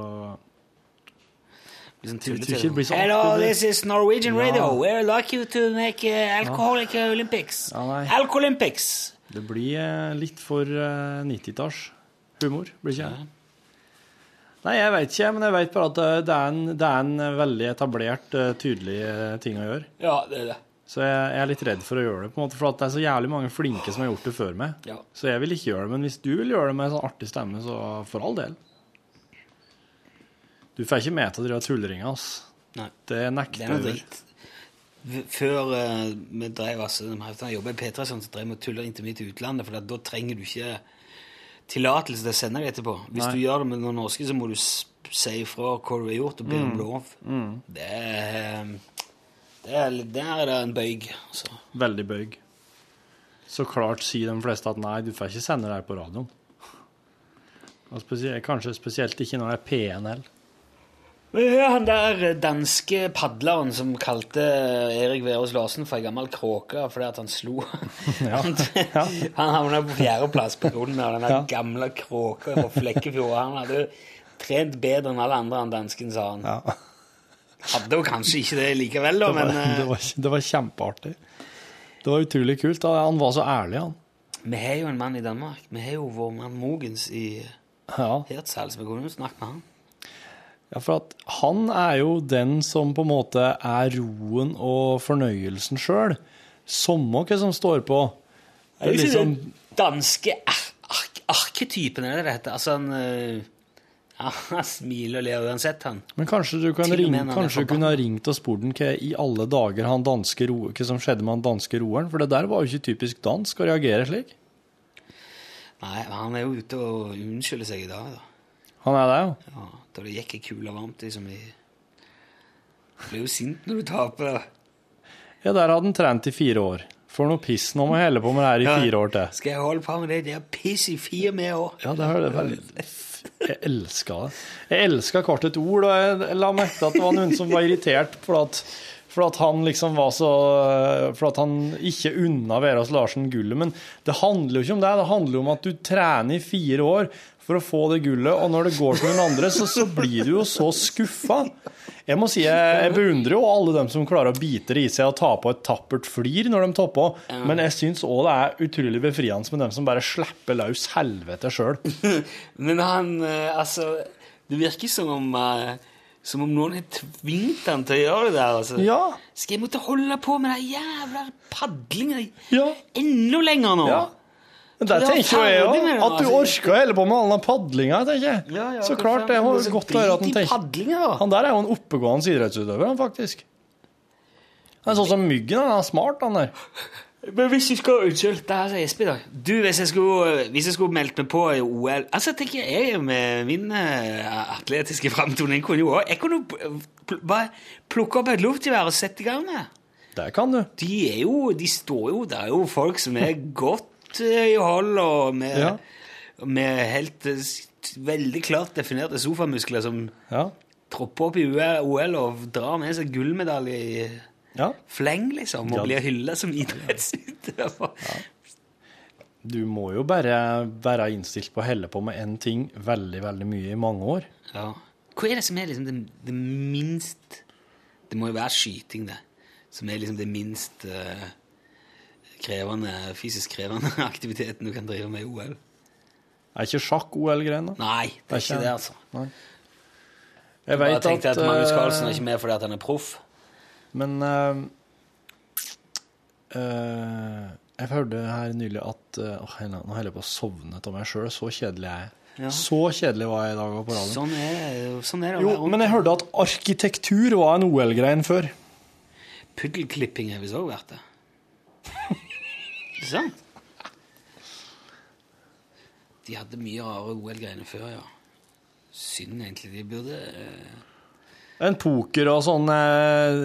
Liksom Hello, this is Norwegian Ja. Radio. We're lucky to make uh, alcoholic Olympics. Ja, nei. Alcolympics. Det blir eh, litt for uh, 90-talls humor, blir ikke det? Nei, jeg veit ikke, men jeg veit bare at det- er en, det er en veldig etablert, eh, tydelig eh, ting å gjøre. Ja, det er det. Så jeg, jeg er litt redd for å gjøre det, på en måte, for at det er så jævlig mange flinke som har gjort det før meg. Ja. Så jeg vil ikke gjøre det, men hvis du vil gjøre det med en sånn artig stemme, så for all del. Du får ikke med til å drive tulleringer, ass. Nei. Det nekter er jeg. Før uh, vi drev altså, jeg jobbet i P3, sånn, så drev vi og tulla intervju til utlandet, for da trenger du ikke tillatelse til å sende det etterpå. Hvis Nei. du gjør det med noen norske, så må du si ifra hva du har gjort, og be Mm. om lov. Det er det er, Der er det en bøyg. Så. Veldig bøyg. Så klart sier de fleste at nei, du får ikke sende det her på radioen. Og spesielt, kanskje spesielt ikke når det er P1 heller. Men hør han der danske padleren som kalte Erik Verås Larsen for ei gammel kråke fordi at han slo. han han havna på fjerdeplass av den Ja. gamle kråka på Flekkefjord. Han hadde trent bedre enn alle andre, han dansken, sa han. Ja. Hadde jo kanskje ikke det likevel, da, Det var, men eh, det, var, det var kjempeartig. Det var utrolig kult. da. Han var så ærlig, han. vi har jo en mann i Danmark. Vi har jo vår mann Mogens i Ja. Hirtshals. Vi kunne jo snakket med han. Ja, for at han er jo den som på en måte er roen og fornøyelsen sjøl. Samme hva som står på. Det er liksom den danske ar ar arketypen, er det det heter? Altså han eh, ja, Han smiler og ler uansett, han. Men kanskje du kan ringe, kanskje kunne ha ringt og spurt ham hva i alle dager han danske ro, hva som skjedde med han danske roeren? For det der var jo ikke typisk dansk å reagere slik. Nei, men han er jo ute og unnskylder seg i dag, da. Han er det, jo. Ja, da det gikk ei kule varmt, liksom i blir jo sint når du taper. Ja, der hadde han trent i fire år. For noe piss, nå må jeg helle på med det her i Ja. fire år til. Skal jeg holde på med det? Det er piss i fire med år. Ja, det er det veldig Jeg elska det. Jeg elska hvert et ord, og jeg la merke til at det var noen som var irritert for at For at han liksom var så For at han ikke unna Veras Larsen gullet. Men det handler jo ikke om det. Det handler jo om at du trener i fire år for å få det gullet, og når det går til noen andre, så, så blir du jo så skuffa. Jeg må si jeg, jeg beundrer jo alle dem som klarer å bite det i seg og ta på et tappert flir når de topper, men jeg syns òg det er utrolig befriende med dem som bare slipper løs helvete sjøl. Men han eh, Altså, det virker som om eh, som om noen har tvingt han til å gjøre det der. altså. Ja. Skal jeg måtte holde på med den jævla padlinga Ja. enda lenger nå? Ja. Men det tenker jo jeg òg. At du altså. orker å holde på med all den padlinga, tenker jeg. Ja, ja, så klart, det er godt å høre at han tenker. Han der er jo en oppegående idrettsutøver, han faktisk. Han er sånn som Myggen, han er smart, han der. Men hvis du skal Unnskyld, det her er Espen i dag. Du, hvis jeg skulle, hvis jeg skulle meldt meg på i OL Altså, tenker jeg med min uh, atletiske framtoning kunne jo også Jeg kunne pl bare plukke opp et luftgevær og sette i gang med. Det kan du. De er jo De står jo Det er jo folk som er godt eh, i hold, og med, Ja. med helt eh, veldig klart definerte sofamuskler som Ja. tropper opp i OL og drar med seg gullmedalje i ja. fleng, liksom, og blir hylla som idrettsutøver. Du må jo bare være innstilt på å helle på med én ting veldig, veldig mye i mange år. Ja. Hva er det som er liksom det, det minst Det må jo være skyting, det. Som er liksom det minst eh, krevende, fysisk krevende aktiviteten du kan drive med i OL. Er ikke sjakk OL-greien, da? Nei, det er ikke det, altså. Jeg Jeg vet bare tenkte at, Magnus eh, Carlsen er ikke med fordi at han er proff. Men uh, uh, Jeg hørte her nylig at uh, Nå holder jeg på å sovne av meg sjøl. Så kjedelig er jeg. Ja. Så kjedelig var jeg i dag på radioen. Sånn er, sånn er det Jo, men jeg hørte at arkitektur var en OL-grein før. Puddelklipping har visst òg vært det. Ikke sant? De hadde mye rare OL-greiene før, ja. Synd, egentlig. De burde eh, En poker og sånn eh,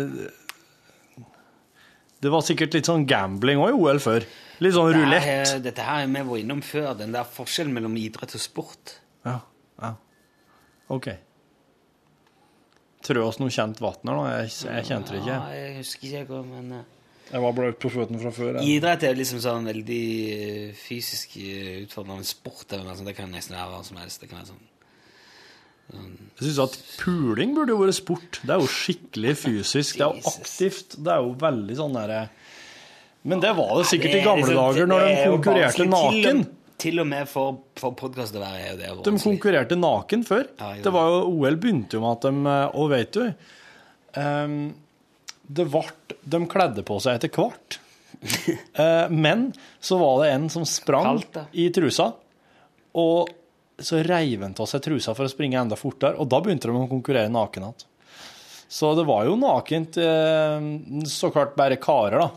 Det var sikkert litt sånn gambling òg i OL før. Litt sånn Det rulett. er- Dette her er vi var innom før, den der forskjellen mellom idrett og sport. Ja, ja. OK. Trø oss noe kjent vann her nå. Jeg, jeg kjente det ikke. Ja, jeg husker ikke men eh, Jeg var blaut på føttene fra før. jeg. Idrett er liksom sånn veldig eh, fysisk eh, utfordrende sport. Eller noe sånt. Det kan nesten være hva som helst. Det kan være sånn Jeg syns at puling burde jo vært sport. Det er jo skikkelig fysisk. Det er jo aktivt. Det er jo veldig sånn derre Men det var det sikkert Det i gamle liksom- dager, når de er konkurrerte vanskelig. Til og- naken. Til og med for, for podkast å være er jo det De konkurrerte naken før. Ja. Det var jo, OL begynte jo med at de Og vet du ehm, det vart, De kledde på seg etter hvert. Eh, men så var det en som sprang Kalt, i trusa, og så reiv han av seg trusa for å springe enda fortere, og da begynte de å konkurrere naken igjen. Så det var jo nakent, eh, så klart bare karer, da.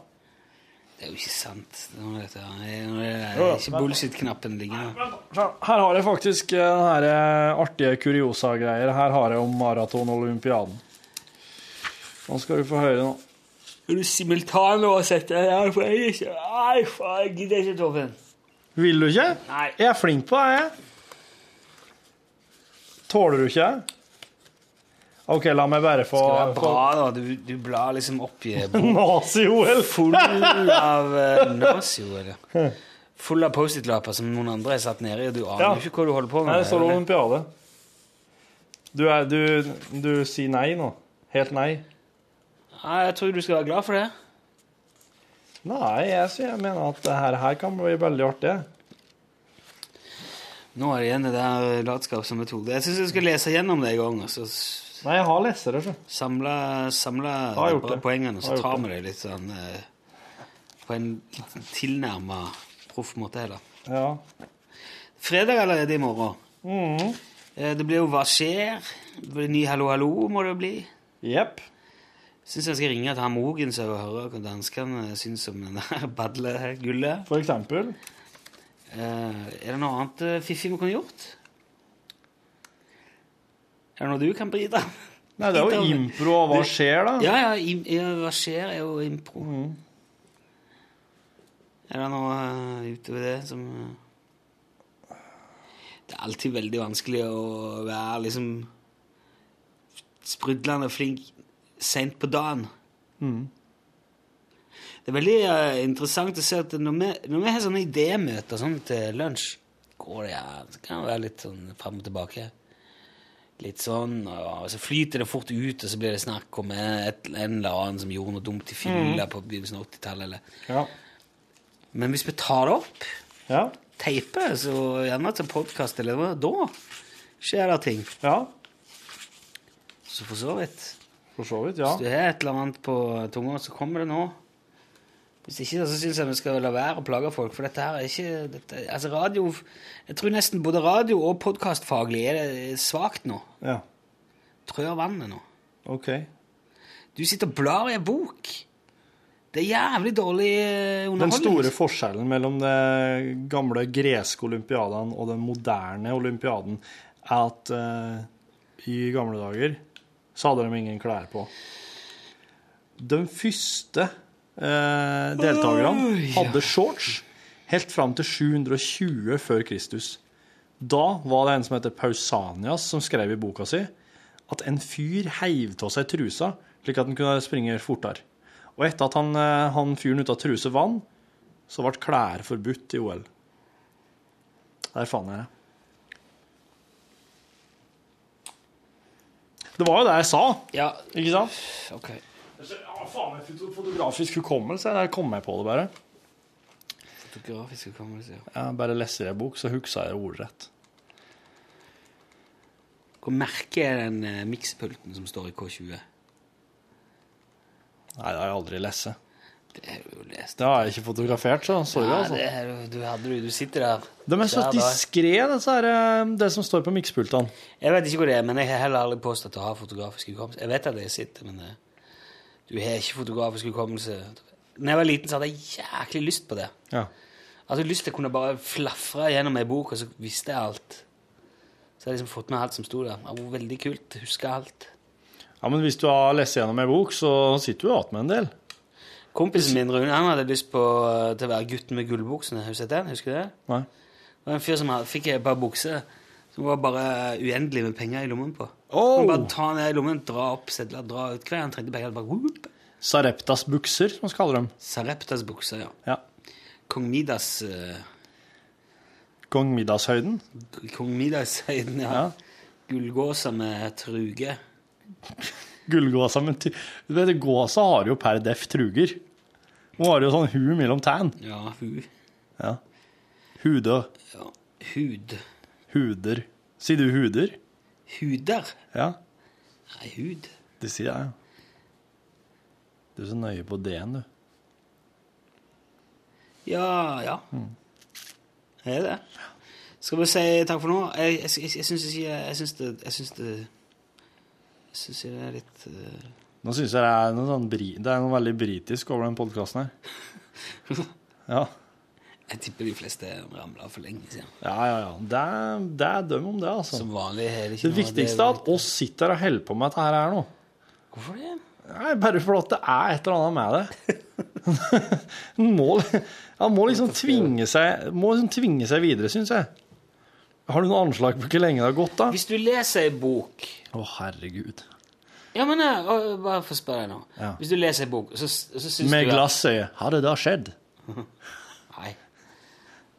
Det er jo ikke sant. Nå er nå er det ikke bullshit-knappen liggende. Her har jeg faktisk Denne den her eh, artige kuriosa-greier. Her har jeg om maraton og olympiaden. Nå skal du få høre nå. Skal du simultanoversette? jeg er ikke Nei, faen, jeg gidder ikke, Torfinn. Vil du ikke? Nei. Jeg er flink på det, jeg. Tåler du ikke? OK, la meg bare få Det være bra, da. Du, du blar liksom opp i Nazi-OL. full av uh, Nazi-OL. ja. Full av Post-It-lapper som noen andre har satt nedi, og du aner Ja. ikke hva du holder på med. Nei, det står olympiade. Du, er, du, du sier nei nå. Helt nei. Nei, jeg tror du skal være glad for det. Nei, jeg, jeg mener at det her, her kan bli veldig artig. Nå er det igjen det der latskap som metode. Jeg syns jeg skal lese gjennom det en gang. og så Nei, jeg har lest det, samle, samle poengene, og så tar vi det litt sånn eh, på en litt tilnærma proff måte heller. Ja. Fredag allerede i morgen. Mm. Eh, Det blir jo Hva skjer? Det blir ny Hallo, hallo, må det bli. Jepp. Syns jeg skal ringe til han Mogens og høre hva danskene syns om den der badlegullet. For eksempel. Uh, er det noe annet eh, fiffig vi kunne gjort? Er det noe du kan bidra med? Nei, det er jo impro, og hva skjer da? Ja, ja, im, ja, hva skjer er jo impro. Mm. Er det noe uh, utover det som uh, Det er alltid veldig vanskelig å være liksom sprudlende flink seint på dagen. Det er veldig uh, interessant å se at når vi, når vi har sånne idémøter sånn til lunsj, går det ja, så kan det være litt sånn fram og tilbake. Litt sånn, og så flyter det fort ut, og så blir det snakk om et, en eller annen som gjorde noe dumt i fylla på begynnelsen av 80-tallet. Ja. Men hvis vi tar det opp, Ja. teiper, så gjerne til podkast eller noe, da skjer det ting. ja. Så for så vidt. For så vidt, ja. Hvis du har et eller annet på tunga, så kommer det nå. Hvis ikke, så syns jeg vi skal la være å plage folk, for dette her er ikke dette, Altså, radio Jeg tror nesten både radio- og podkastfaglig er det svakt nå. ja. Trør vannet nå. Ok. Du sitter og blar i en bok. Det er jævlig dårlig underholdning. Den store forskjellen mellom de gamle greske olympiadene og den moderne olympiaden er at uh, i gamle dager så hadde de ingen klær på. De første eh, deltakerne hadde shorts helt fram til 720 før Kristus. Da var det en som heter Pausanias som skrev i boka si at en fyr heiv av seg trusa slik at han kunne springe fortere. Og etter at han, eh, han fyren ut av truse vann, så ble klær forbudt i OL. Der fant jeg det. Det var jo det jeg sa, Ja, ikke sant? ok. Ja, faen meg foto- fotografisk hukommelse. Der kom jeg på det bare. Fotografisk hukommelse, ja. Jeg bare leser jeg bok, så husker jeg ordrett. Hvor merke er den eh, mikspulten som står i K20? Nei, det har jeg aldri lest. Det har du jo lest. Det har jeg ikke fotografert, så sorry, Ja, altså. det er, du, du, hadde, du, sitter der. De er så hver dag. diskré, disse her, eh, det som står på mikspultene. Jeg vet ikke hvor det er, men jeg har heller aldri påstått å ha fotografisk hukommelse. Jeg vet at jeg sitter, men eh, du har ikke fotografisk hukommelse. Når jeg var liten, så hadde jeg jæklig lyst på det. Ja. Jeg hadde lyst til å kunne bare flafre gjennom ei bok, og så visste jeg alt. Så jeg har liksom fått med alt som sto der. Det var veldig kult. Huske alt. ja, men hvis du har lest gjennom en bok, så sitter du igjen med en del. Kompisen min, Rune, han hadde lyst på, eh, til å være gutten med gullbuksene. Har du sett den? Husker du det? Nei. Det var en fyr som hadde, fikk et par bukser som var bare uendelig med penger i lommen på. Oh! Han bare ta ned i lommen, dra opp sedler, dra ut hver han trengte penger. Bare, whoop. Sareptas bukser, som vi kaller dem. Sareptas bukser, ja. Ja. Kong Midas uh, Kong Middagshøyden. Kong Midas-høyden, ja. Ja. Gullgåser med truge. Gullgåsa, men du vet, gåsa har jo per def truger. Hun har jo sånn hu mellom tærne. Ja, hu. Ja. Hude. Ja. Hud. Huder. Sier du huder? Huder? Ja, Nei, hud. det sier jeg ja. Du er så nøye på D-en, du. Ja, ja. Er det? Skal vi si takk for nå? Jeg, jeg, jeg, jeg syns det, Jeg syns det syns Jeg det er litt uh... Nå syns jeg det er noe, sånn bri det er noe veldig britisk over den podkasten her. Ja. Jeg tipper de fleste ramla for lenge siden. ja, ja, ja. Det er, det er døm om det, altså. Som vanlig er det ikke Det viktigste er at oss sitter og holder på med dette her nå. Hvorfor det? Nei, bare fordi det er et eller annet med det. Han må, må liksom tvinge seg, må liksom tvinge seg videre, syns jeg. Har du noe anslag på hvor lenge det har gått, da? Hvis du leser ei bok Å, herregud. Ja, men jeg, å, Bare få spørre deg nå. Ja. Hvis du leser ei bok, så, så syns du Med at- glasset Har det da skjedd? Nei.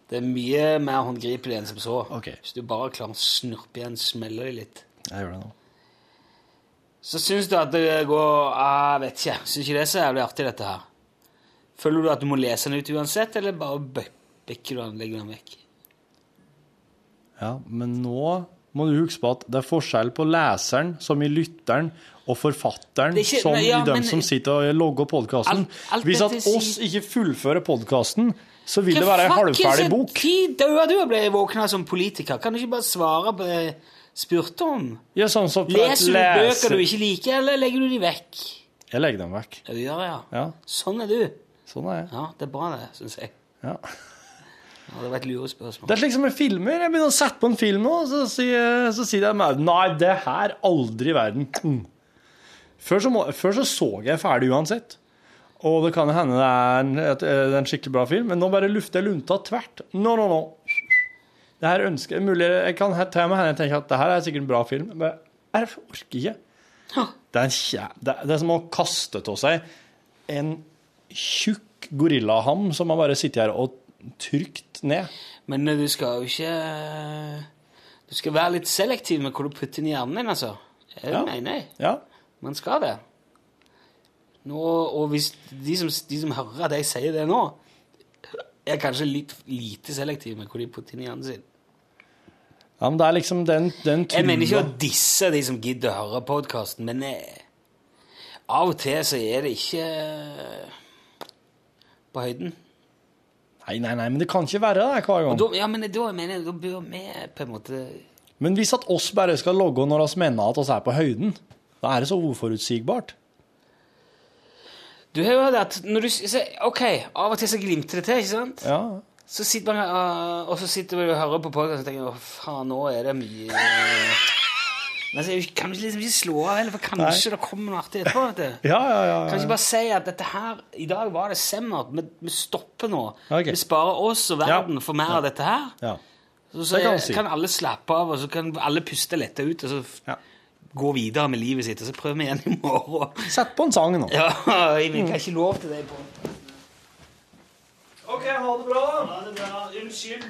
Det er mye mer håndgripelig enn som så. Ok. Hvis du bare klarer å snurpe igjen, smeller det litt. Jeg gjør det nå. Så syns du at det går Jeg vet ikke. Syns ikke det er så jævlig artig, dette her. Føler du at du må lese den ut uansett, eller bare bø- bekker du den, legger den vekk? Ja, men nå må du huske på at det er forskjell på leseren, som i lytteren, og forfatteren, er ikke- som ja, i dem men- som sitter og logger podkasten. Hvis at oss ikke fullfører podkasten, så vil det være ei halvferdig bok. Tid døde du og ble våkna som politiker. Kan du ikke bare svare på det jeg spurte om? Ja, sånn at Leser du lese- bøker du ikke liker, eller legger du de vekk? Jeg legger dem vekk. Ja, du gjør det, ja. Ja, Sånn er du. sånn er jeg. Ja, det er bra, det, syns jeg. Ja. Ja, det var et lurespørsmål. Det er slik som med filmer. Jeg begynner å sette på en film, og så sier, så sier de Nei, det her aldri i verden. Mm. Før, så må, før så så jeg ferdig uansett. Og det kan hende det er en, et, er en skikkelig bra film, men nå bare lufter jeg lunta tvert. No, no, no. Det her ønsker mulig Jeg kan ta med henne og tenke at det her er sikkert en bra film. Men jeg orker ikke. Det er, en det er som å kaste av seg en tjukk gorillaham som har bare sittet her og trykt ned. Men eh, du skal jo ikke Du skal være litt selektiv med hvor du putter inn hjernen din, altså. Jeg Ja. mener jeg. Ja. Man skal det. Nå, og hvis de som, de som hører at jeg sier det nå, er kanskje litt lite selektive med hvor de putter inn hjernen sin. ja, men det er liksom den, den Jeg mener ikke å disse de som gidder å høre podkasten, men jeg, av og til så er det ikke eh, på høyden. Nei, nei, nei, men det kan ikke være det hver gang. da, ja, men da mener jeg, da bør vi på en måte Men hvis at oss bare skal logge når oss mener at oss er på høyden, da er det så uforutsigbart. Du har jo hørt at når du så, Ok, av og til så glimter det til, ikke sant? Ja. Så sitter man, uh, og så sitter du og hører på podkasten og tenker Å, faen, nå er det mye Men så kan du liksom ikke slå av heller, for kanskje det kommer noe artig etterpå. vet du. Ja, ja, ja. Kan ikke bare si at dette her I dag var det semmert. Vi, vi stopper nå. Okay. Vi sparer oss og verden for mer av dette her. ja. Så, så Det kan kan, si. kan alle slappe av, og så kan alle puste letta ut, og så gå videre med livet sitt. Og så prøver vi igjen i morgen. Sett på en sang nå. Ja, jeg vil ikke lov til det. på OK, ha det bra. Ha det bra. Unnskyld.